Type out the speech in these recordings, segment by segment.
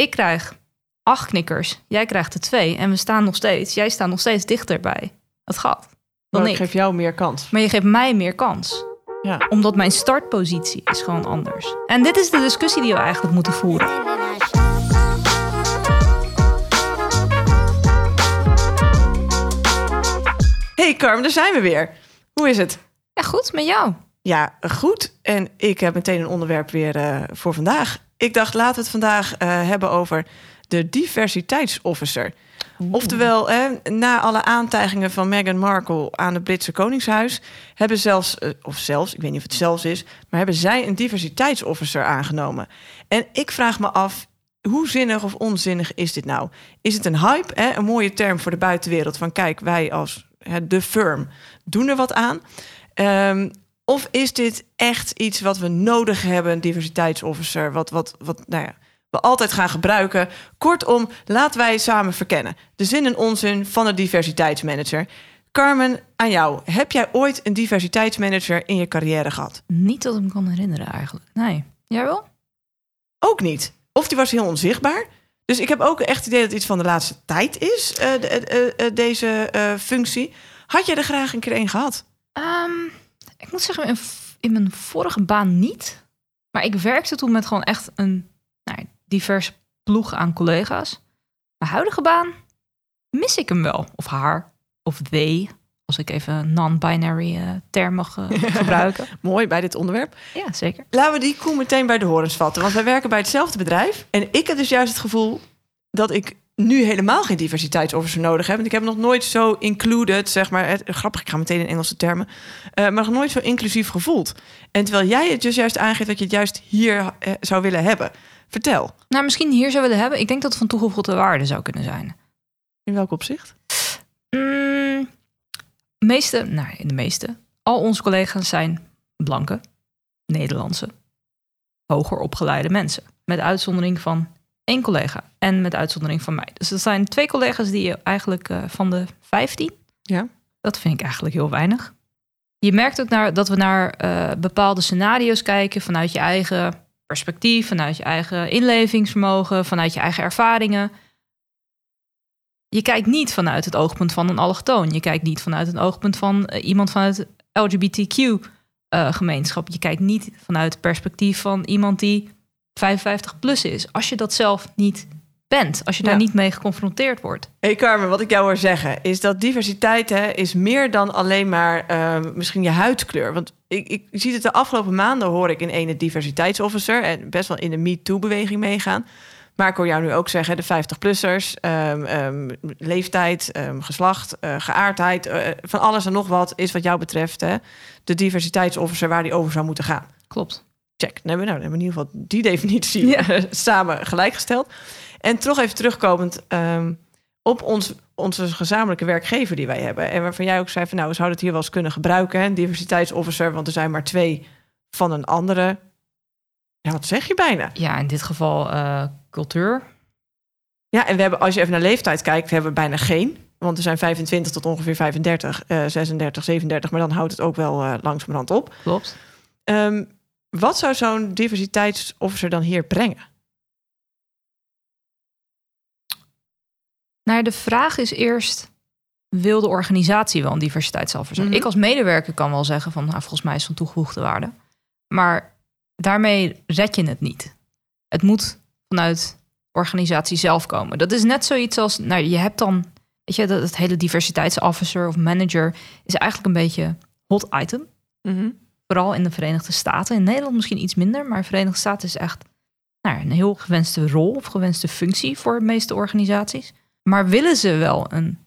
ik krijg acht knikkers, jij krijgt er twee. En we staan nog steeds, jij staat nog steeds dichter bij het gat. Dan Maar ik. ik geef jou meer kans. Maar je geeft mij meer kans. Ja. Omdat mijn startpositie is gewoon anders. En dit is de discussie die we eigenlijk moeten voeren. Hey Carmen, daar zijn we weer. Hoe is het? Ja, goed, met jou. Ja, goed. En ik heb meteen een onderwerp weer eh, voor vandaag. Ik dacht, laten we het vandaag eh, hebben over de diversiteitsofficer. Oftewel, hè, na alle aantijgingen van Meghan Markle aan het Britse Koningshuis, hebben zelfs, eh, of zelfs, ik weet niet of het zelfs is, maar hebben zij een diversiteitsofficer aangenomen. En ik vraag me af, hoe zinnig of onzinnig is dit nou? Is het een hype, hè? een mooie term voor de buitenwereld van kijk, wij als hè, de firm doen er wat aan? Ehm, of is dit echt iets wat we nodig hebben, een diversiteitsofficer, wat, wat, wat nou ja, we altijd gaan gebruiken? Kortom, laten wij samen verkennen. De zin en onzin van een diversiteitsmanager. Carmen, aan jou. Heb jij ooit een diversiteitsmanager in je carrière gehad? Niet dat ik me kan herinneren eigenlijk. Nee. Jij wel? Ook niet. Of die was heel onzichtbaar. Dus ik heb ook echt het idee dat het iets van de laatste tijd is, eh, de- eh, eh, deze functie. Had jij er graag een keer een gehad? Ehm, ik moet zeggen, in, in mijn vorige baan niet. Maar ik werkte toen met gewoon echt een nou, diverse ploeg aan collega's. Mijn huidige baan mis ik hem wel. Of haar, of they. Als ik even non-binary eh, term mag eh, gebruiken. Mooi bij dit onderwerp. Ja, zeker. Laten we die koe meteen bij de horens vatten. Want wij werken bij hetzelfde bedrijf. En ik heb dus juist het gevoel dat ik nu helemaal geen diversiteitsofficer nodig heb. Want ik heb nog nooit zo included, zeg maar. Het, grappig, ik ga meteen in Engelse termen. eh, maar nog nooit zo inclusief gevoeld. En terwijl jij het dus juist aangeeft dat je het juist hier eh, zou willen hebben. Vertel, Nou, misschien hier zou willen hebben. Ik denk dat het van toegevoegde waarde zou kunnen zijn. in welk opzicht? Mm, meeste, nou, in de meeste. Al onze collega's zijn blanke, Nederlandse, hoger opgeleide mensen. Met uitzondering van één collega en met uitzondering van mij. Dus dat zijn twee collega's die je eigenlijk eh, van de 15. Ja. Dat vind ik eigenlijk heel weinig. Je merkt ook naar, dat we naar eh, bepaalde scenario's kijken vanuit je eigen perspectief, vanuit je eigen inlevingsvermogen, vanuit je eigen ervaringen. Je kijkt niet vanuit het oogpunt van een allochtoon. Je kijkt niet vanuit het oogpunt van eh, iemand vanuit het LGBTQ-gemeenschap. je kijkt niet vanuit het perspectief van iemand die 55 plus is. Als je dat zelf niet bent, als je daar Ja. niet mee geconfronteerd wordt. Hey Carmen, wat ik jou hoor zeggen is dat diversiteit hè, is meer dan alleen maar eh, misschien je huidkleur. Want ik, ik zie het de afgelopen maanden hoor ik in ene diversiteitsofficer en best wel in de MeToo-beweging meegaan. Maar ik hoor jou nu ook zeggen, de 50-plussers, ehm, ehm, leeftijd, ehm, geslacht, eh, geaardheid, eh, van alles en nog wat is wat jou betreft hè, de diversiteitsofficer waar die over zou moeten gaan. Klopt. Check. Dan hebben we, nou, dan hebben we in ieder geval die definitie Ja. samen gelijkgesteld. En toch even terugkomend ehm, op ons, onze gezamenlijke werkgever die wij hebben. En waarvan jij ook zei van nou, we zouden het hier wel eens kunnen gebruiken. Hè? Een diversiteitsofficer, want er zijn maar twee van een andere. Ja, wat zeg je bijna? Ja, in dit geval eh, cultuur. Ja, en we hebben, als je even naar leeftijd kijkt, hebben we bijna geen. Want er zijn 25 tot ongeveer 35, eh 36, 37. Maar dan houdt het ook wel eh, langzamerhand op. Klopt. Ehm, wat zou zo'n diversiteitsofficer dan hier brengen? Nou, de vraag is eerst: wil de organisatie wel een diversiteitsofficer? Mhm. Ik als medewerker kan wel zeggen van, nou, volgens mij is van toegevoegde waarde. Maar daarmee red je het niet. Het moet vanuit de organisatie zelf komen. Dat is net zoiets als, nou, je hebt dan, weet je, dat het hele diversiteitsofficer of manager is eigenlijk een beetje hot item. Vooral in de Verenigde Staten. In Nederland misschien iets minder, maar de Verenigde Staten is echt nou, een heel gewenste rol of gewenste functie voor de meeste organisaties. Maar willen ze wel een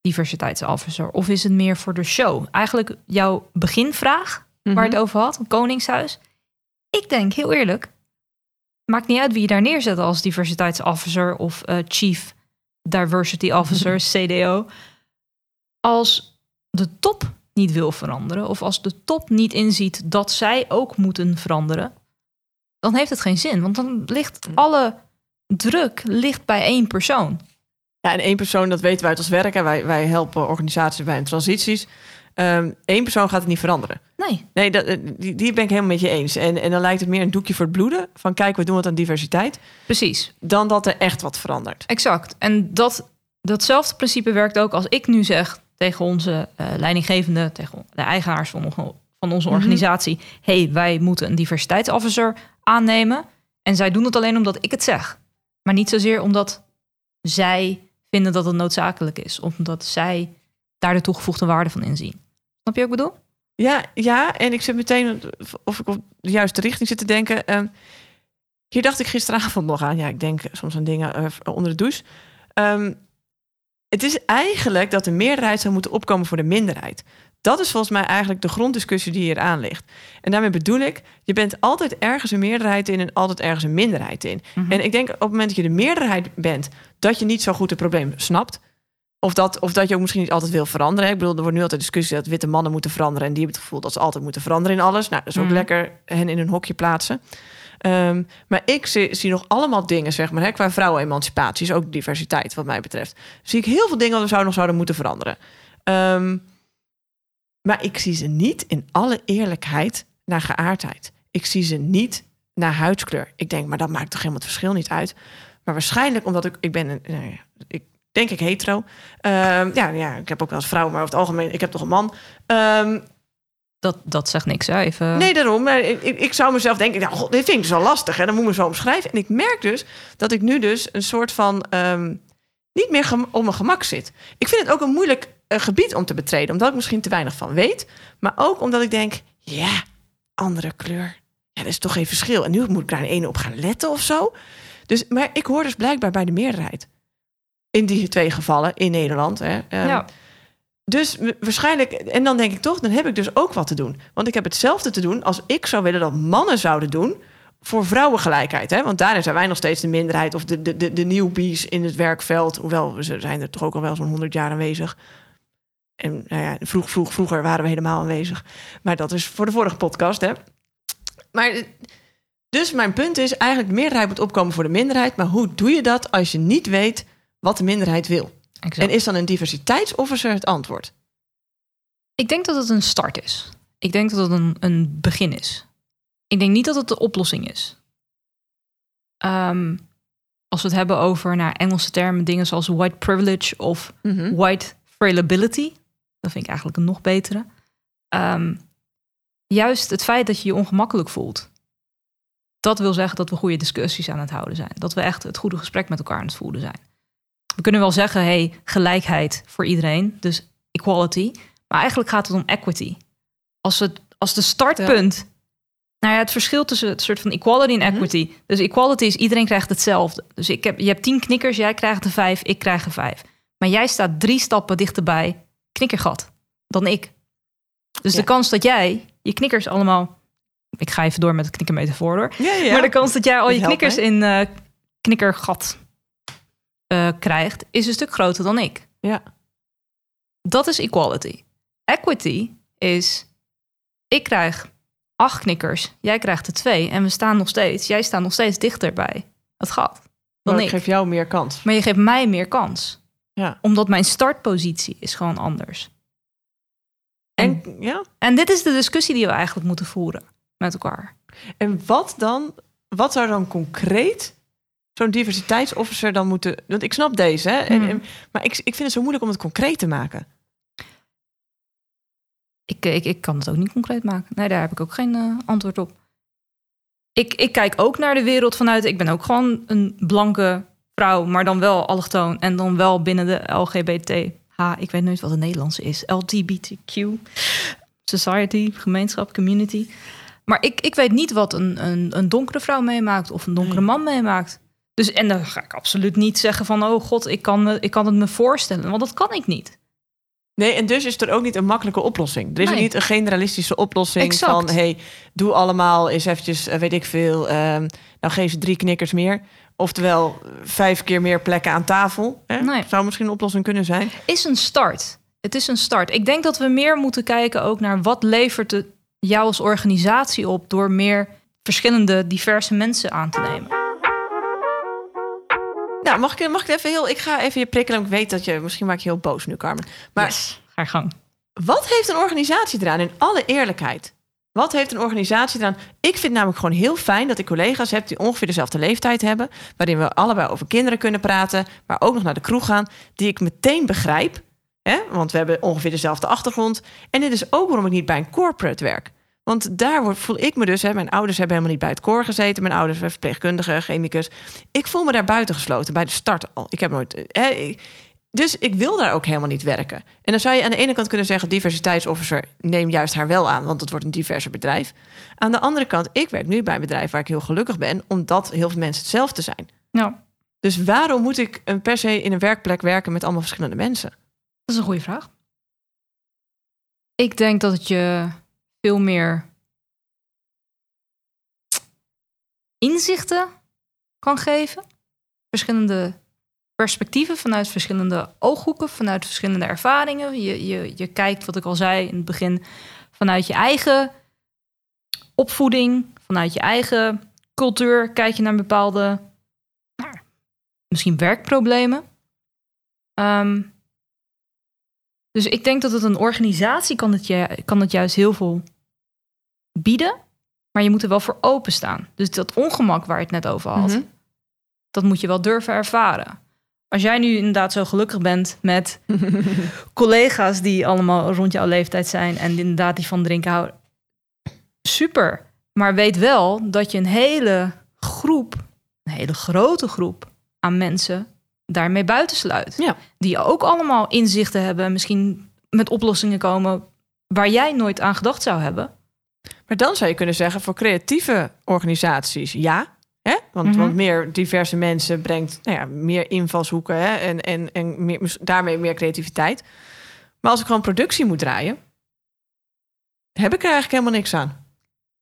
diversiteitsofficer? Of is het meer voor de show? Eigenlijk jouw beginvraag, waar je het over had, een koningshuis. Ik denk, heel eerlijk, maakt niet uit wie je daar neerzet als diversiteitsofficer of eh, chief diversity officer, CDO. Als de top niet wil veranderen, of als de top niet inziet dat zij ook moeten veranderen, dan heeft het geen zin. Want dan ligt alle druk ligt bij één persoon. Ja, en één persoon, dat weten wij uit ons werk. hè. Wij, wij helpen organisaties bij hun transities. Ehm Eén persoon gaat het niet veranderen. Nee. Nee, dat, eh, die, die ben ik helemaal met je eens. En, en dan lijkt het meer een doekje voor het bloeden. Van kijk, we doen wat aan diversiteit. Precies. Dan dat er echt wat verandert. Exact. En dat, datzelfde principe werkt ook als ik nu zeg tegen onze eh, leidinggevende, tegen de eigenaars van, onze- van onze Mhm. organisatie: hey, wij moeten een diversiteitsofficer aannemen. En zij doen het alleen omdat ik het zeg. Maar niet zozeer omdat zij vinden dat het noodzakelijk is. Omdat zij daar de toegevoegde waarde van inzien. Snap je wat ik bedoel? Ja, ja, en ik zit meteen of ik op de juiste richting zit te denken. Ehm, hier dacht ik gisteravond nog aan. Ja, ik denk soms aan dingen eh, onder de douche. Ehm, het is eigenlijk dat de meerderheid zou moeten opkomen voor de minderheid. Dat is volgens mij eigenlijk de gronddiscussie die hier aan ligt. En daarmee bedoel ik, je bent altijd ergens een meerderheid in en altijd ergens een minderheid in. En ik denk op het moment dat je de meerderheid bent, dat je niet zo goed het probleem snapt. Of dat, of dat je ook misschien niet altijd wil veranderen. Ik bedoel, er wordt nu altijd discussie dat witte mannen moeten veranderen. En die hebben het gevoel dat ze altijd moeten veranderen in alles. Nou, dat is ook Mhm. lekker hen in een hokje plaatsen. Ehm, maar ik zie, zie nog allemaal dingen, zeg maar, hè, qua vrouwenemancipatie, is ook diversiteit wat mij betreft. Zie ik heel veel dingen wat we zouden nog zouden moeten veranderen. Ehm, maar ik zie ze niet in alle eerlijkheid naar geaardheid. Ik zie ze niet naar huidskleur. Ik denk, maar dat maakt toch helemaal het verschil niet uit. Maar waarschijnlijk omdat ik, ik ben, een, nou ik denk ik hetero. Ehm, ja, ja, ik heb ook wel eens vrouw, maar over het algemeen, ik heb toch een man. Ehm, Dat, dat zegt niks, hè? Even... Nee, daarom. Maar ik, ik, zou mezelf denken, nou, god, dit vind ik dus wel lastig. Hè? Dan moet ik me zo omschrijven. En ik merk dus dat ik nu dus een soort van ehm, niet meer op mijn gemak zit. Ik vind het ook een moeilijk eh, gebied om te betreden, omdat ik misschien te weinig van weet. Maar ook omdat ik denk, ja, andere kleur. Ja, dat is toch geen verschil. En nu moet ik daar een ene op gaan letten of zo. Dus, maar ik hoor dus blijkbaar bij de meerderheid. In die twee gevallen in Nederland. Hè. Ehm, Ja. Dus waarschijnlijk, en dan denk ik toch, dan heb ik dus ook wat te doen. Want ik heb hetzelfde te doen als ik zou willen dat mannen zouden doen voor vrouwengelijkheid. Hè? Want daarin zijn wij nog steeds de minderheid of de, de, de, de newbies in het werkveld. Hoewel we zijn er toch ook al wel zo'n 100 jaar aanwezig. En nou ja, vroeg, vroeg, vroeger waren we helemaal aanwezig. Maar dat is voor de vorige podcast. Hè? Maar dus mijn punt is eigenlijk de meerderheid moet opkomen voor de minderheid. Maar hoe doe je dat als je niet weet wat de minderheid wil? Exact. En is dan een diversiteitsofficer het antwoord? Ik denk dat het een start is. Ik denk dat het een, een begin is. Ik denk niet dat het de oplossing is. Ehm, als we het hebben over naar Engelse termen, dingen zoals white privilege of Mhm. white frailability, dat vind ik eigenlijk een nog betere. Ehm, juist het feit dat je je ongemakkelijk voelt, dat wil zeggen dat we goede discussies aan het houden zijn. Dat we echt het goede gesprek met elkaar aan het voeren zijn. We kunnen wel zeggen, hey, gelijkheid voor iedereen, dus equality. Maar eigenlijk gaat het om equity. Als, het, als de startpunt. Nou ja, het verschil tussen het soort van equality en Mhm. equity. Dus equality is iedereen krijgt hetzelfde. Dus ik heb, je hebt tien knikkers, jij krijgt er vijf, ik krijg er vijf. Maar jij staat drie stappen dichterbij knikkergat dan ik. Dus Ja. de kans dat jij je knikkers allemaal. Ik ga even door met het knikkermetafoor hoor. Ja. Maar de kans dat jij al je knikkers in eh, knikkergat eh, krijgt, is een stuk groter dan ik. Ja. Dat is equality. Equity is, ik krijg acht knikkers, jij krijgt er twee. En we staan nog steeds, jij staat nog steeds dichter bij het gat dan Maar ik ik. geef jou meer kans. Maar je geeft mij meer kans. Ja. Omdat mijn startpositie is gewoon anders. En, ja? En dit is de discussie die we eigenlijk moeten voeren met elkaar. en wat dan? Wat zou dan concreet zo'n diversiteitsofficer dan moeten... Want ik snap deze, hè? En, en- maar ik, ik vind het zo moeilijk om het concreet te maken. Ik, ik, ik kan het ook niet concreet maken. Nee, daar heb ik ook geen eh, antwoord op. Ik, ik kijk ook naar de wereld vanuit... Ik ben ook gewoon een blanke vrouw, maar dan wel allochtoon. En dan wel binnen de LGBTH. Ik weet nooit wat het Nederlandse is. LGBTQ. Society, gemeenschap, community. Maar ik, ik weet niet wat een, een, een donkere vrouw meemaakt... of een donkere Nee. man meemaakt. Dus, en dan ga ik absoluut niet zeggen van... oh god, ik kan, me, ik kan het me voorstellen. Want dat kan ik niet. Nee, en dus is er ook niet een makkelijke oplossing. Er is Nee. niet een generalistische oplossing Exact. van... hey, doe allemaal eens eventjes, eh, weet ik veel... ehm, nou geef ze drie knikkers meer. Oftewel, eh, vijf keer meer plekken aan tafel. Hè? Nee. Zou misschien een oplossing kunnen zijn. is een start. Het is een start. Ik denk dat we meer moeten kijken ook naar wat levert het jou als organisatie op door meer verschillende diverse mensen aan te nemen. Nou, mag ik, mag ik even heel... Ik ga even je prikkelen. Ik weet dat je... Misschien maak je heel boos nu, Carmen. Maar Yes, ga gang. wat heeft een organisatie eraan? In alle eerlijkheid. Wat heeft een organisatie eraan? Ik vind namelijk gewoon heel fijn dat ik collega's heb die ongeveer dezelfde leeftijd hebben. Waarin we allebei over kinderen kunnen praten. Maar ook nog naar de kroeg gaan. Die ik meteen begrijp. Hè? Want we hebben ongeveer dezelfde achtergrond. En dit is ook waarom ik niet bij een corporate werk. Want daar word, voel ik me dus, hè, mijn ouders hebben helemaal niet bij het koor gezeten. Mijn ouders zijn verpleegkundige, chemicus. Ik voel me daar buiten gesloten bij de start al. Ik heb nooit. Hè, ik- dus ik wil daar ook helemaal niet werken. En dan zou je aan de ene kant kunnen zeggen: diversiteitsofficer, neem juist haar wel aan, want het wordt een diverser bedrijf. Aan de andere kant, ik werk nu bij een bedrijf waar ik heel gelukkig ben, omdat heel veel mensen hetzelfde zijn. Nou, Dus waarom moet ik een per se in een werkplek werken met allemaal verschillende mensen? dat is een goede vraag. Ik denk dat het je veel meer inzichten kan geven. Verschillende perspectieven vanuit verschillende ooghoeken, vanuit verschillende ervaringen. Je, je, je kijkt, wat ik al zei in het begin, vanuit je eigen opvoeding, vanuit je eigen cultuur, kijk je naar bepaalde, nou, misschien werkproblemen. Ehm, dus ik denk dat het een organisatie kan het, kan het juist heel veel bieden, maar je moet er wel voor openstaan. Dus dat ongemak waar je het net over had, Mhm. dat moet je wel durven ervaren. Als jij nu inderdaad zo gelukkig bent met collega's die allemaal rond jouw leeftijd zijn en inderdaad die van drinken houden, super. Maar weet wel dat je een hele groep, een hele grote groep aan mensen daarmee buitensluit. Ja. Die ook allemaal inzichten hebben, misschien met oplossingen komen waar jij nooit aan gedacht zou hebben. Maar dan zou je kunnen zeggen voor creatieve organisaties ja. Hè? Want, Mhm. want meer diverse mensen brengt nou ja, meer invalshoeken hè? en, en, en meer, daarmee meer creativiteit. Maar als ik gewoon productie moet draaien, heb ik er eigenlijk helemaal niks aan.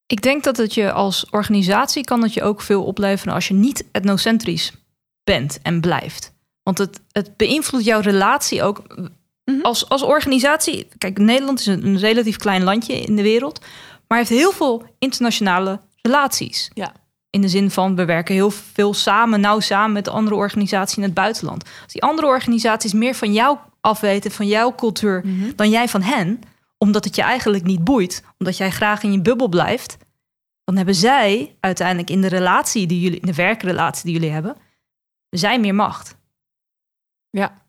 Ik denk dat het je als organisatie kan het je ook veel opleveren als je niet etnocentrisch bent en blijft. Want het, het beïnvloedt jouw relatie ook Mhm. als, als organisatie. Kijk, Nederland is een, een relatief klein landje in de wereld, maar heeft heel veel internationale relaties. Ja. In de zin van we werken heel veel samen, nauw samen met de andere organisaties in het buitenland. Als die andere organisaties meer van jou afweten, van jouw cultuur, dan jij van hen, omdat het je eigenlijk niet boeit, omdat jij graag in je bubbel blijft, dan hebben zij uiteindelijk in de relatie die jullie, in de werkrelatie die jullie hebben, zij meer macht. Ja.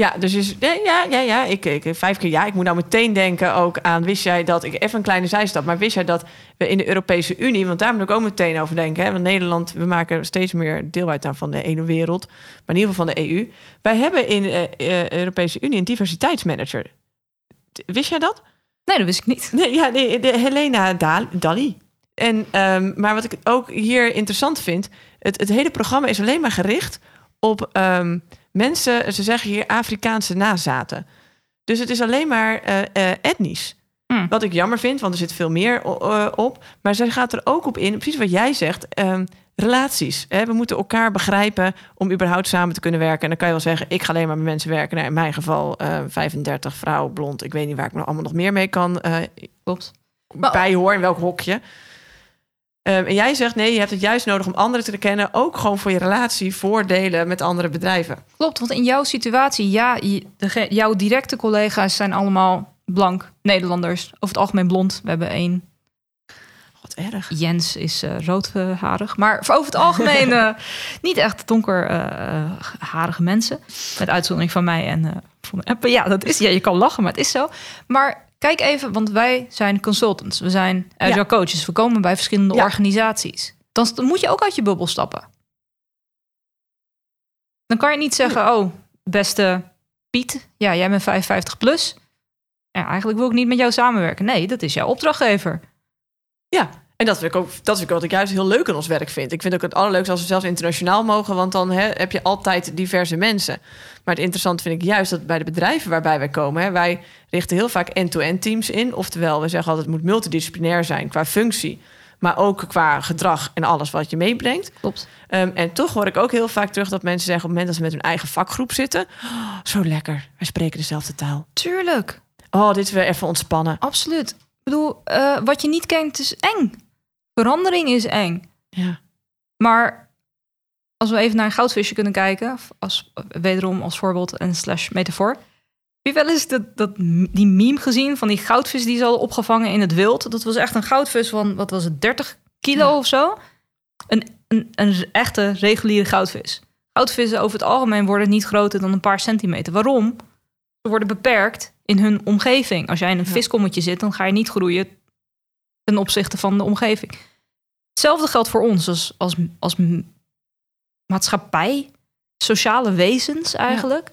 Ja, dus is, ja, ja, ja. Ik, ik, vijf keer ja. Ik moet nou meteen denken ook aan, wist jij dat, ik even een kleine zijstap, maar wist jij dat we in de Europese Unie, want daar moet ik ook meteen over denken, hè, want Nederland, we maken steeds meer deel uit aan van de ene wereld, maar in ieder geval van de EU. Wij hebben in de Europese Unie een diversiteitsmanager. Wist jij dat? Nee, dat wist ik niet. Nee, ja, de, de Helena Dal- Dali. En, ehm, maar wat ik ook hier interessant vind, het, het hele programma is alleen maar gericht op ehm, mensen, ze zeggen hier Afrikaanse nazaten. Dus het is alleen maar eh, eh, etnisch. Hmm. Wat ik jammer vind, want er zit veel meer eh, op. Maar zij gaat er ook op in, precies wat jij zegt, ehm, relaties. Hè? We moeten elkaar begrijpen om überhaupt samen te kunnen werken. En dan kan je wel zeggen, ik ga alleen maar met mensen werken. Nou, in mijn geval eh 35, vrouw, blond. Ik weet niet waar ik me allemaal nog meer mee kan Klopt. Bij hoor, in welk hokje. Ehm, en jij zegt nee, je hebt het juist nodig om anderen te kennen, ook gewoon voor je relatie, voordelen met andere bedrijven. Klopt, want in jouw situatie, ja, dege- jouw directe collega's zijn allemaal blank Nederlanders. Over het algemeen blond. We hebben één. Wat erg. Jens is eh, roodharig. Maar voor over het algemeen eh, niet echt donkerharige mensen. Met uitzondering van mij en eh, van. Ja, dat is, ja, je kan lachen, maar het is zo. Maar kijk even, want wij zijn consultants. We zijn agile Ja. coaches. We komen bij verschillende Ja. organisaties. Dan, moet je ook uit je bubbel stappen. Dan kan je niet zeggen, oh, beste Piet, ja, jij bent 55 plus. Ja, eigenlijk wil ik niet met jou samenwerken. Nee, dat is jouw opdrachtgever. Ja, en dat vind ik ook, dat vind ik wat ik juist heel leuk aan ons werk vind. Ik vind ook het allerleukste als we zelfs internationaal mogen, want dan hè, heb je altijd diverse mensen. Maar het interessante vind ik juist dat bij de bedrijven waarbij wij komen, hè, wij richten heel vaak end-to-end teams in. Oftewel, we zeggen altijd het moet multidisciplinair zijn qua functie, maar ook qua gedrag en alles wat je meebrengt. Klopt. Ehm, en toch hoor ik ook heel vaak terug dat mensen zeggen op het moment dat ze met hun eigen vakgroep zitten, "Oh, zo lekker, wij spreken dezelfde taal. Tuurlijk, Oh, dit is weer even ontspannen. absoluut. Ik bedoel, eh, wat je niet kent is eng. Verandering is eng. Ja. Maar als we even naar een goudvisje kunnen kijken, als, wederom als voorbeeld en slash metafoor. Heb je wel eens dat, dat, die meme gezien van die goudvis die ze hadden opgevangen in het wild? Dat was echt een goudvis van, wat was het, 30 kilo Ja. of zo? Een, een, een echte reguliere goudvis. Goudvissen over het algemeen worden niet groter dan een paar centimeter. Waarom? Ze worden beperkt in hun omgeving. Als jij in een Ja. viskommetje zit, dan ga je niet groeien ten opzichte van de omgeving. Hetzelfde geldt voor ons als, als, als maatschappij, sociale wezens eigenlijk.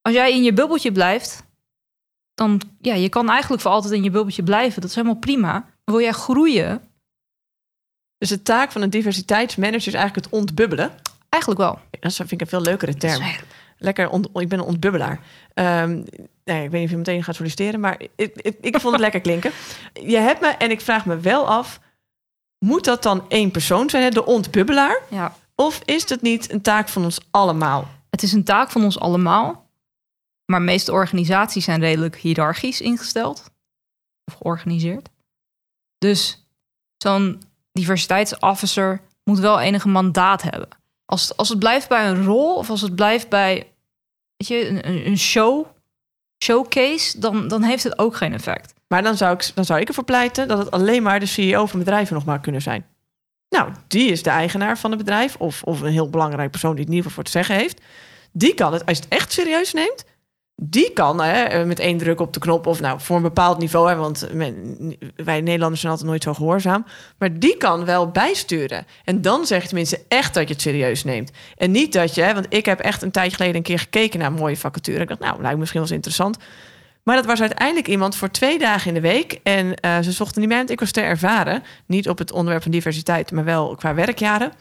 Als jij in je bubbeltje blijft, dan ja, je kan eigenlijk voor altijd in je bubbeltje blijven. Dat is helemaal prima. Wil jij groeien? Dus de taak van een diversiteitsmanager is eigenlijk het ontbubbelen. Eigenlijk wel. Dat vind ik een veel leukere term. Lekker, ont- ik ben een ontbubbelaar. Ehm, nee, ik weet niet of je meteen gaat solliciteren, maar ik, ik, ik vond het lekker klinken. Je hebt me, en ik vraag me wel af, moet dat dan één persoon zijn, hè, de ontbubbelaar? Ja. Of is het niet een taak van ons allemaal? Het is een taak van ons allemaal. Maar de meeste organisaties zijn redelijk hiërarchisch ingesteld. Of georganiseerd. Dus zo'n diversiteitsofficer moet wel enige mandaat hebben. Als het, als het blijft bij een rol of als het blijft bij weet je, een- een show, showcase, dan, dan heeft het ook geen effect. Maar dan zou, ik, dan zou ik ervoor pleiten dat het alleen maar de CEO van bedrijven nog maar kunnen zijn. Nou, die is de eigenaar van het bedrijf, of, of een heel belangrijk persoon die het in voor te zeggen heeft. Die kan het, als je het echt serieus neemt, die kan hè, met één druk op de knop, of nou voor een bepaald niveau, hè, want wij Nederlanders zijn altijd nooit zo gehoorzaam, maar die kan wel bijsturen. En dan zeg je tenminste echt dat je het serieus neemt. En niet dat je, hè, want ik heb echt een tijdje geleden een keer gekeken naar een mooie vacature. Ik dacht, nou, lijkt me misschien wel eens interessant. Maar dat was uiteindelijk iemand voor twee dagen in de week. En eh, ze zochten want ik was te ervaren. Niet op het onderwerp van diversiteit, maar wel qua werkjaren.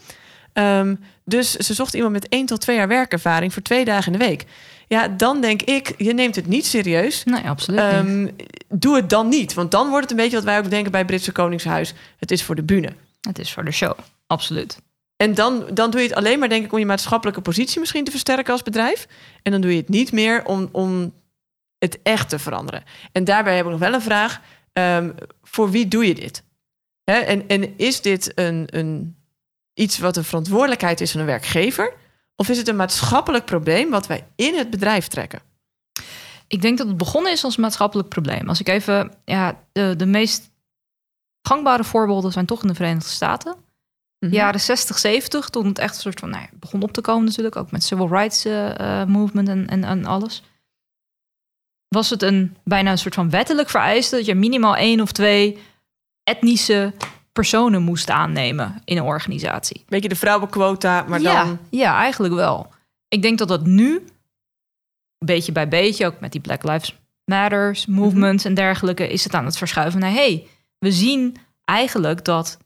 Ehm, dus ze zochten iemand met één tot twee jaar werkervaring voor twee dagen in de week. Ja, dan denk ik, je neemt het niet serieus. Nee, absoluut niet. Ehm, doe het dan niet. Want dan wordt het een beetje wat wij ook denken bij het Britse Koningshuis. Het is voor de bühne. Het is voor de show. Absoluut. En dan, dan doe je het alleen maar, denk ik, om je maatschappelijke positie misschien te versterken als bedrijf. En dan doe je het niet meer om, om het echt te veranderen. En daarbij heb ik nog wel een vraag. Ehm, voor wie doe je dit? Hè, en, en is dit een, een, iets wat een verantwoordelijkheid is van een werkgever? Of is het een maatschappelijk probleem wat wij in het bedrijf trekken? Ik denk dat het begonnen is als maatschappelijk probleem. Als ik even, ja, de, de meest gangbare voorbeelden zijn toch in de Verenigde Staten. Mhm. Jaren 60, 70, toen het echt een soort van, nou, ja, begon op te komen natuurlijk, ook met civil rights eh, eh, movement en, en, en alles. Was het een bijna een soort van wettelijk vereiste dat je minimaal één of twee etnische personen moest aannemen in een organisatie. Beetje de vrouwenquota, maar ja, dan... ja, eigenlijk wel. Ik denk dat dat nu, beetje bij beetje, ook met die Black Lives Matters movement en dergelijke, is het aan het verschuiven naar hey, we zien eigenlijk dat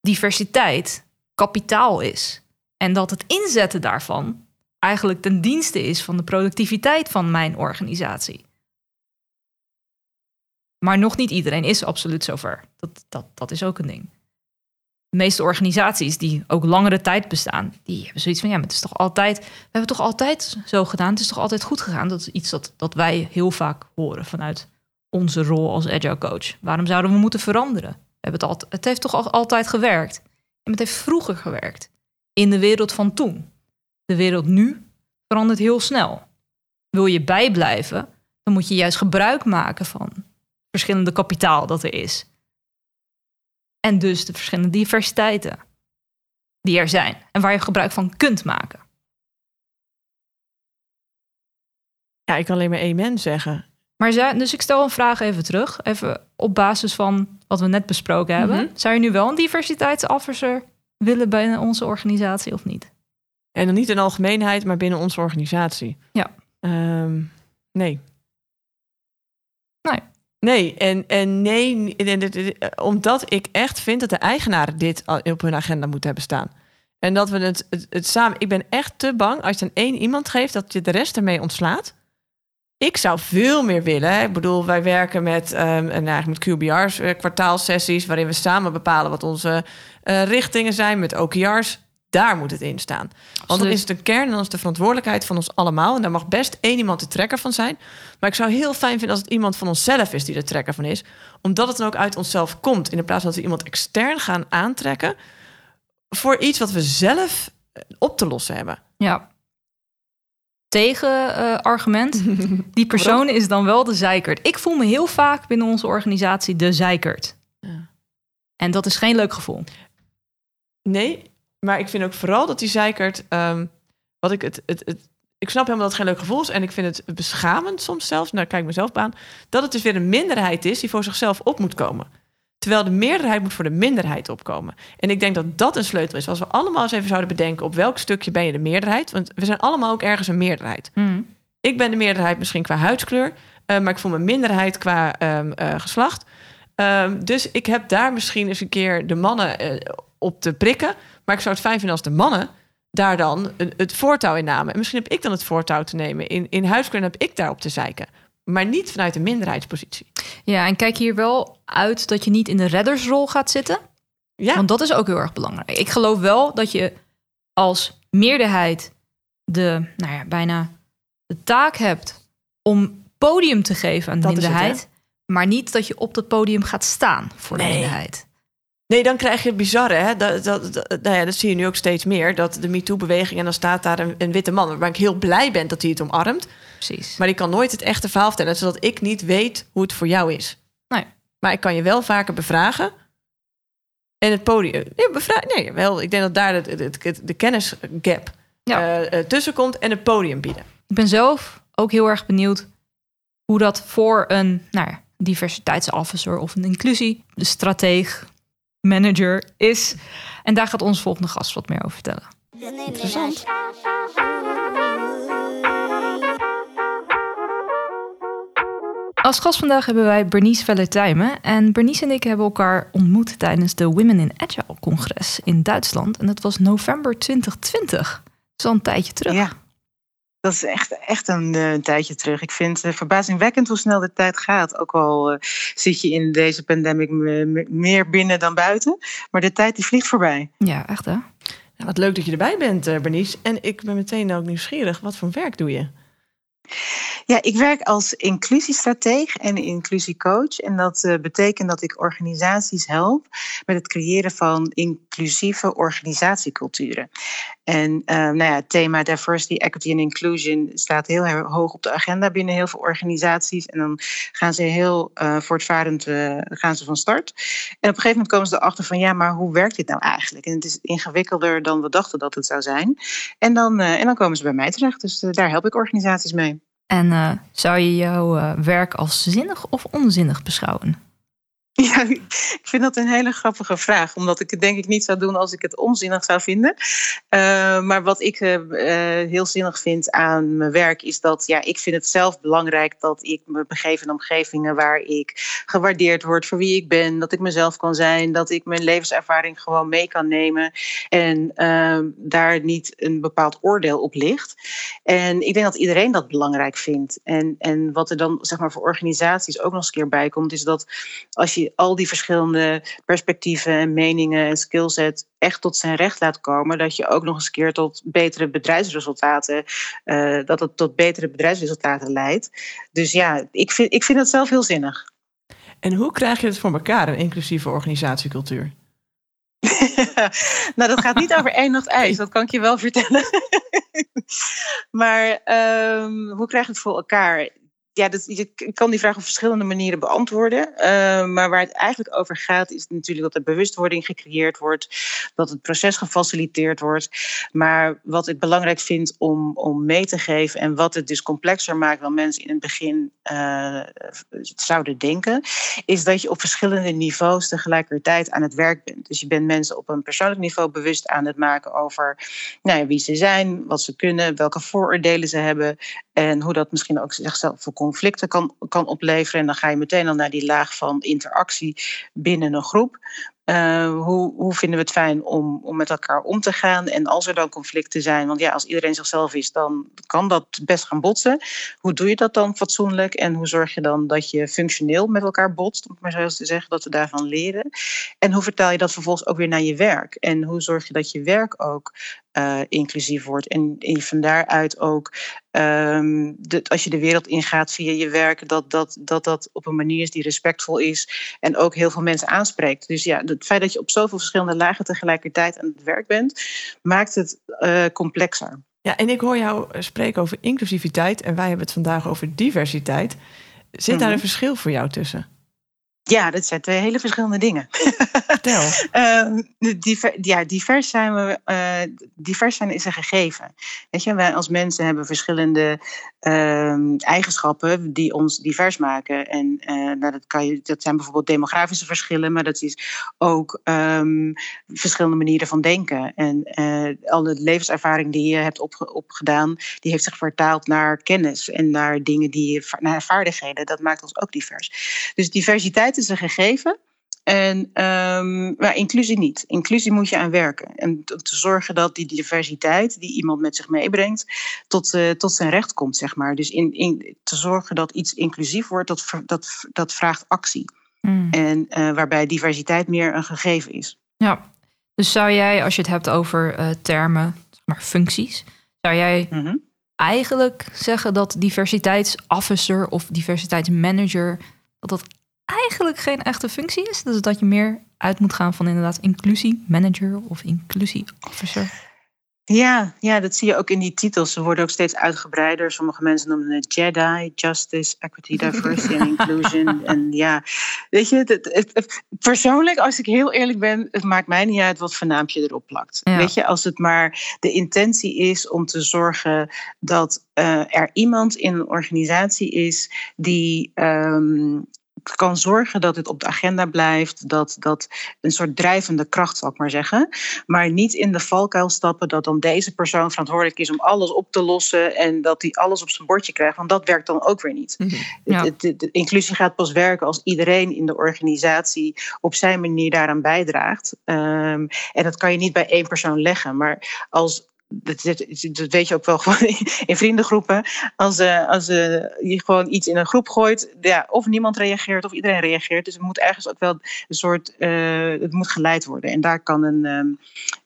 diversiteit kapitaal is. En dat het inzetten daarvan eigenlijk ten dienste is van de productiviteit van mijn organisatie. Maar nog niet iedereen is absoluut zover. Dat, dat, dat is ook een ding. De meeste organisaties die ook langere tijd bestaan, die hebben zoiets van ja, maar het is toch altijd, we hebben het toch altijd zo gedaan, het is toch altijd goed gegaan. Dat is iets dat, dat wij heel vaak horen vanuit onze rol als agile coach. Waarom zouden we moeten veranderen? We hebben het, altijd, het heeft toch al- altijd gewerkt. En het heeft vroeger gewerkt. In de wereld van toen. De wereld nu verandert heel snel. Wil je bijblijven, dan moet je juist gebruik maken van verschillende kapitaal dat er is. En dus de verschillende diversiteiten die er zijn en waar je gebruik van kunt maken. Ja, ik kan alleen maar amen zeggen. Maar zou- dus ik stel een vraag even terug, even op basis van wat we net besproken hebben. Mhm. Zou je nu wel een diversiteitsofficer willen binnen onze organisatie of niet? En dan niet in algemeenheid, maar binnen onze organisatie. Ja. Ehm, nee. Nee. Nee, en, en nee, omdat ik echt vind dat de eigenaren dit op hun agenda moeten hebben staan. En dat we het, het, samen. Ik ben echt te bang als je aan één iemand geeft dat je de rest ermee ontslaat. Ik zou veel meer willen. Ik bedoel, wij werken met, ehm, en met QBR's, eh, kwartaalsessies, waarin we samen bepalen wat onze eh, richtingen zijn met OKR's. Daar moet het in staan. Want dan is het een kern en dan is de verantwoordelijkheid van ons allemaal. En daar mag best één iemand de trekker van zijn. Maar ik zou heel fijn vinden als het iemand van onszelf is die de trekker van is. Omdat het dan ook uit onszelf komt. In plaats van dat we iemand extern gaan aantrekken. Voor iets wat we zelf eh, op te lossen hebben. Ja. tegenargument. die persoon is dan wel de zeikert. Ik voel me heel vaak binnen onze organisatie de zeikert. Ja. En dat is geen leuk gevoel. Nee, maar ik vind ook vooral dat die zeikert... Ehm, wat ik het, het, het ik snap helemaal dat het geen leuk gevoel is. En ik vind het beschamend soms zelfs, nou kijk mezelf aan, dat het dus weer een minderheid is die voor zichzelf op moet komen. Terwijl de meerderheid moet voor de minderheid opkomen. En ik denk dat dat een sleutel is. Als we allemaal eens even zouden bedenken op welk stukje ben je de meerderheid. Want we zijn allemaal ook ergens een meerderheid. Hmm. Ik ben de meerderheid misschien qua huidskleur, uh, maar ik voel me minderheid qua um, uh, geslacht. Um, dus ik heb daar misschien eens een keer de mannen uh, op te prikken. Maar ik zou het fijn vinden als de mannen daar dan het voortouw in namen. En misschien heb ik dan het voortouw te nemen. In, in heb ik daarop te zeiken. Maar niet vanuit een minderheidspositie. Ja, en kijk hier wel uit dat je niet in de reddersrol gaat zitten. Ja. Want dat is ook heel erg belangrijk. Ik geloof wel dat je als meerderheid de, nou ja, bijna de taak hebt om podium te geven aan de minderheid. maar niet dat je op dat podium gaat staan voor de minderheid. Nee, dan krijg je het bizarre. Hè? Dat, dat, dat, nou ja, dat zie je nu ook steeds meer. Dat de MeToo-beweging en dan staat daar een, een, witte man... waar ik heel blij ben dat hij het omarmt. Precies. Maar die kan nooit het echte verhaal vertellen... zodat ik niet weet hoe het voor jou is. Nee. Maar ik kan je wel vaker bevragen. En het podium... Nee, bevra nee wel, ik denk dat daar de, de, de kennisgap ja. uh, tussen komt... en het podium bieden. Ik ben zelf ook heel erg benieuwd... hoe dat voor een nou ja, diversiteitsofficer of een inclusie... manager is. En daar gaat onze volgende gast wat meer over vertellen. Interessant. Als gast vandaag hebben wij Bernice Velletijmen. En Bernice en ik hebben elkaar ontmoet tijdens de Women in Agile congres in Duitsland. En dat was november 2020. Zo'n een tijdje terug. Ja, dat is echt, echt een, eh, een tijdje terug. Ik vind het verbazingwekkend hoe snel de tijd gaat. Ook al uh, zit je in deze pandemic meer binnen dan buiten. Maar de tijd die vliegt voorbij. Ja, echt hè? Ja, wat leuk dat je erbij bent, Bernice. En ik ben meteen ook nieuwsgierig. Wat voor werk doe je? Ja, ik werk als inclusiestrateeg en inclusiecoach. En dat uh, betekent dat ik organisaties help met het creëren van inclusieve organisatieculturen. En uh, nou ja, het thema diversity, equity en inclusion staat heel hoog op de agenda binnen heel veel organisaties. En dan gaan ze heel uh, voortvarend gaan ze van start. En op een gegeven moment komen ze erachter van ja, maar hoe werkt dit nou eigenlijk? En het is ingewikkelder dan we dachten dat het zou zijn. En dan, en dan komen ze bij mij terecht. Dus daar help ik organisaties mee. En zou je jouw werk als zinnig of onzinnig beschouwen? Ja, ik vind dat een hele grappige vraag, omdat ik het denk ik niet zou doen als ik het onzinnig zou vinden. Uh, maar wat ik uh, heel zinnig vind aan mijn werk is dat ja, ik vind het zelf belangrijk dat ik me begeef in omgevingen waar ik gewaardeerd word voor wie ik ben, dat ik mezelf kan zijn, dat ik mijn levenservaring gewoon mee kan nemen en uh, daar niet een bepaald oordeel op ligt. En ik denk dat iedereen dat belangrijk vindt. En, en wat er dan zeg maar voor organisaties ook nog eens een keer bij komt, is dat als je al die verschillende perspectieven en meningen en skillset echt tot zijn recht laat komen, dat je ook nog eens een keer tot betere bedrijfsresultaten, uh, dat het tot betere bedrijfsresultaten leidt. Dus ja, ik vind, ik vind het zelf heel zinnig. En hoe krijg je het voor elkaar, een inclusieve organisatiecultuur? nou, dat gaat niet over één nacht ijs, dat kan ik je wel vertellen. maar um, hoe krijg je het voor elkaar? Ja, dat, je kan die vraag op verschillende manieren beantwoorden. Uh, maar waar het eigenlijk over gaat, is natuurlijk dat er bewustwording gecreëerd wordt, dat het proces gefaciliteerd wordt. Maar wat ik belangrijk vind om, om mee te geven en wat het dus complexer maakt dan mensen in het begin uh, zouden denken, is dat je op verschillende niveaus tegelijkertijd aan het werk bent. Dus je bent mensen op een persoonlijk niveau bewust aan het maken over nou ja, wie ze zijn, wat ze kunnen, welke vooroordelen ze hebben en hoe dat misschien ook zichzelf voorkomt conflicten kan, kan opleveren. En dan ga je meteen al naar die laag van interactie binnen een groep. Uh, hoe, hoe vinden we het fijn om, om met elkaar om te gaan? En als er dan conflicten zijn, want ja, als iedereen zichzelf is, dan kan dat best gaan botsen. Hoe doe je dat dan fatsoenlijk? En hoe zorg je dan dat je functioneel met elkaar botst, om maar zo te zeggen, dat we daarvan leren? En hoe vertaal je dat vervolgens ook weer naar je werk? En hoe zorg je dat je werk ook uh, inclusief wordt? En, en van daaruit ook Um, de, als je de wereld ingaat via je werk, dat dat, dat dat op een manier is die respectvol is en ook heel veel mensen aanspreekt. Dus ja, het feit dat je op zoveel verschillende lagen tegelijkertijd aan het werk bent, maakt het uh, complexer. Ja, en ik hoor jou eh, spreken over inclusiviteit en wij hebben het vandaag over diversiteit. Zit daar Mhm. een verschil voor jou tussen? Ja, dat zijn twee hele verschillende dingen. Vertel. Ehm, diver, ja, divers zijn, we, eh, divers zijn is een gegeven. Weet je, wij als mensen hebben verschillende ehm, eigenschappen die ons divers maken. En eh, nou, dat, kan je, dat zijn bijvoorbeeld demografische verschillen, maar dat is ook ehm, verschillende manieren van denken. En eh, alle levenservaring die je hebt opge- opgedaan, die heeft zich vertaald naar kennis en naar dingen die je, naar vaardigheden. Dat maakt ons ook divers. Dus diversiteit is een gegeven. En, ehm, maar inclusie niet. Inclusie moet je aan werken. En te zorgen dat die diversiteit die iemand met zich meebrengt, tot, eh, tot zijn recht komt, zeg maar. Dus in, in, te zorgen dat iets inclusief wordt, dat, dat, dat vraagt actie. Mm. En eh, waarbij diversiteit meer een gegeven is. Ja, dus zou jij, als je het hebt over eh, termen, zeg maar functies, zou jij Mhm. eigenlijk zeggen dat diversiteitsofficer of diversiteitsmanager, dat dat eigenlijk geen echte functie is? Dus dat je meer uit moet gaan van inderdaad inclusie manager of inclusie officer. Ja, ja, dat zie je ook in die titels. Ze worden ook steeds uitgebreider. Sommige mensen noemen het Jedi, Justice, Equity, Diversity and Inclusion. En ja, weet je, het, het- het- persoonlijk, als ik heel eerlijk ben, het maakt mij niet uit wat voor naampje erop plakt. Ja. Weet je, als het maar de intentie is om te zorgen dat eh, er iemand in een organisatie is die. ehm, kan zorgen dat het op de agenda blijft, dat dat een soort drijvende kracht, zal ik maar zeggen. Maar niet in de valkuil stappen dat dan deze persoon verantwoordelijk is om alles op te lossen en dat hij alles op zijn bordje krijgt. Want dat werkt dan ook weer niet. De inclusie gaat pas werken als iedereen in de organisatie op zijn manier daaraan bijdraagt. Ehm, en dat kan je niet bij één persoon leggen. Maar als. Dat, weet je ook wel gewoon in vriendengroepen. Als, eh, als eh, je gewoon iets in een groep gooit, ja, of niemand reageert of iedereen reageert. Dus het moet ergens ook wel een soort. eh, het moet geleid worden. En daar kan een ehm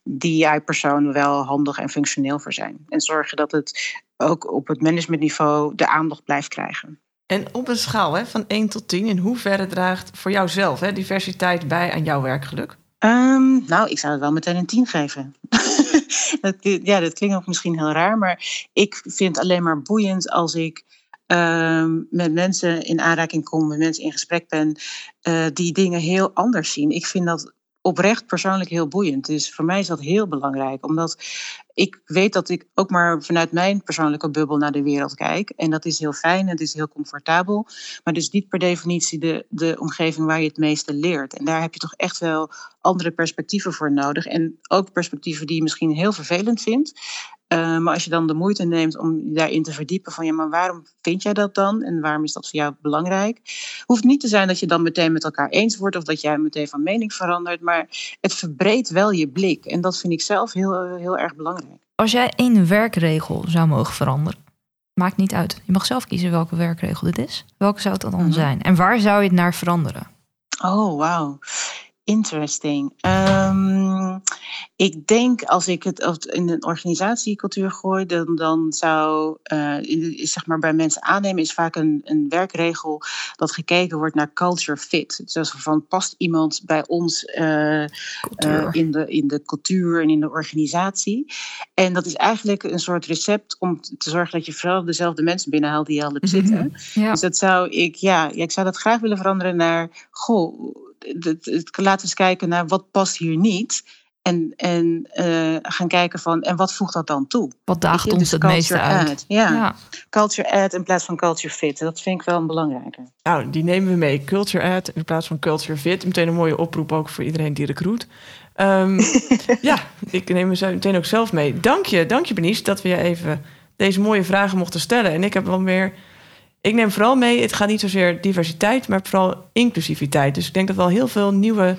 DI-persoon wel handig en functioneel voor zijn. En zorgen dat het ook op het managementniveau de aandacht blijft krijgen. En op een schaal hè, van 1 tot 10, in hoeverre draagt voor jouzelf hè, diversiteit bij aan jouw werkgeluk? Ehm, nou, ik zou het wel meteen een 10 geven. dat, ja, dat klinkt ook misschien heel raar, maar ik vind het alleen maar boeiend als ik ehm, met mensen in aanraking kom, met mensen in gesprek ben, eh, die dingen heel anders zien. Ik vind dat oprecht persoonlijk heel boeiend. Dus voor mij is dat heel belangrijk, omdat ik weet dat ik ook maar vanuit mijn persoonlijke bubbel naar de wereld kijk. En dat is heel fijn, het is heel comfortabel. Maar dus niet per definitie de, de omgeving waar je het meeste leert. En daar heb je toch echt wel andere perspectieven voor nodig. En ook perspectieven die je misschien heel vervelend vindt. Uh, maar als je dan de moeite neemt om je daarin te verdiepen van ja, maar waarom vind jij dat dan? En waarom is dat voor jou belangrijk? Hoeft niet te zijn dat je dan meteen met elkaar eens wordt of dat jij meteen van mening verandert, maar het verbreedt wel je blik. En dat vind ik zelf heel, heel erg belangrijk. Als jij één werkregel zou mogen veranderen, maakt niet uit. Je mag zelf kiezen welke werkregel dit is. Welke zou het dan Mhm. zijn? En waar zou je het naar veranderen? Oh, wauw. Interesting. Um, ik denk als ik het in een organisatiecultuur gooi, dan, dan zou, uh, zeg maar, bij mensen aannemen is vaak een, een werkregel dat gekeken wordt naar culture fit. Dus van past iemand bij ons uh, uh, in, de, in de cultuur en in de organisatie. En dat is eigenlijk een soort recept om te zorgen dat je vooral dezelfde mensen binnenhaalt die je al hebt zitten. Ja. Dus dat zou ik, ja, ja, ik zou dat graag willen veranderen naar, goh, laten we eens kijken naar wat past hier niet. En, en uh, gaan kijken van, en wat voegt dat dan toe? Wat daagt ons dus het meeste uit? Ja. ja. culture add in plaats van culture fit. Dat vind ik wel een belangrijke. Nou, die nemen we mee. Culture add in plaats van culture fit. Meteen een mooie oproep ook voor iedereen die recruit. Um, ja, ik neem me meteen ook zelf mee. Dank je, dank je Benice, dat we je even deze mooie vragen mochten stellen. En ik heb wel meer... Ik neem vooral mee, het gaat niet zozeer diversiteit, maar vooral inclusiviteit. Dus ik denk dat we al heel veel nieuwe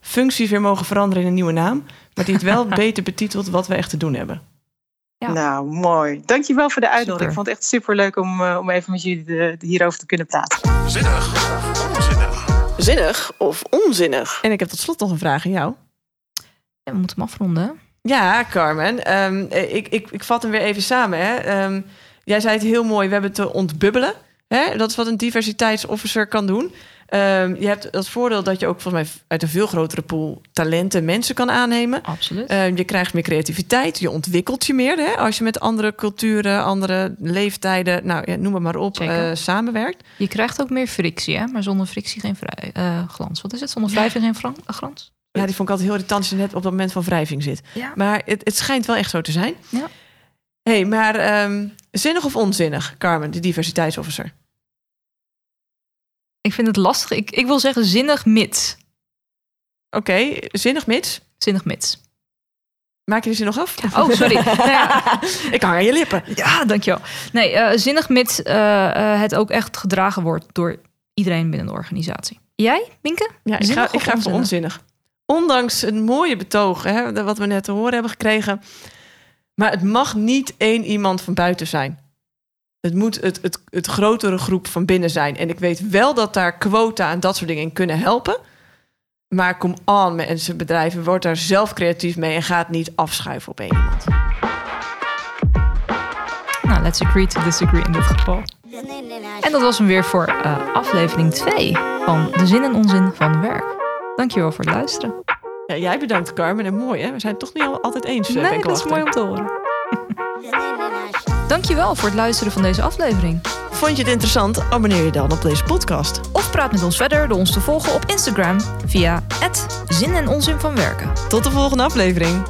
functies weer mogen veranderen in een nieuwe naam. Maar die het wel beter betitelt wat we echt te doen hebben. Ja. Nou, mooi. Dankjewel voor de uitnodiging. Super. Ik vond het echt superleuk om, uh, om even met jullie de, de hierover te kunnen praten. Zinnig of onzinnig? Zinnig of onzinnig? En ik heb tot slot nog een vraag aan jou. Ja, we moeten hem afronden. Ja, Carmen. Um, ik, ik, ik vat hem weer even samen. Hè. Um, jij zei het heel mooi, we hebben te ontbubbelen. Hè? Dat is wat een diversiteitsofficer kan doen. Ehm, je hebt het voordeel dat je ook volgens mij uit een veel grotere pool talenten mensen kan aannemen. Absoluut. Ehm, je krijgt meer creativiteit, je ontwikkelt je meer hè, als je met andere culturen, andere leeftijden, nou ja, noem het maar op, eh, samenwerkt. Je krijgt ook meer frictie, hè? maar zonder frictie geen vrij, eh, glans. Wat is het? Zonder wrijving geen eh, glans? Ja, die vond ik altijd heel irritant als je net op dat moment van wrijving zit. Ja. Maar het, het schijnt wel echt zo te zijn. Ja. Hey, maar ehm, zinnig of onzinnig, Carmen, de diversiteitsofficer? Ik vind het lastig. Ik, ik wil zeggen zinnig mits. Oké, zinnig mits. Zinnig mits. Maak je de zin nog af? Oh, sorry. Nou ja, ik hang aan je lippen. ja, dankjewel. Nee, eh, zinnig mits eh, eh, het ook echt gedragen wordt door iedereen binnen de organisatie. Jij, Minke? Ja, ik ga, ik ga voor onzinnig. Ondanks het mooie betoog, hè, wat we net te horen hebben gekregen. Maar het mag niet één iemand van buiten zijn. Het moet het, het, het grotere groep van binnen zijn. En ik weet wel dat daar quota en dat soort dingen in kunnen helpen. Maar kom on, mensen, bedrijven, word daar zelf creatief mee en ga het niet afschuiven op één iemand. Nou, let's agree to disagree in dit geval. En dat was hem weer voor eh, aflevering 2 van De Zin en Onzin van Werk. Dankjewel voor het luisteren. Ja, jij bedankt, Carmen. En mooi, hè? We zijn het toch niet al- altijd eens. eh, ben Nee, ik dat is mooi om te horen. Dankjewel voor het luisteren van deze aflevering. Vond je het interessant? Abonneer je dan op deze podcast. Of praat met ons verder door ons te volgen op Instagram via Zin en Onzin van Werken. Tot de volgende aflevering.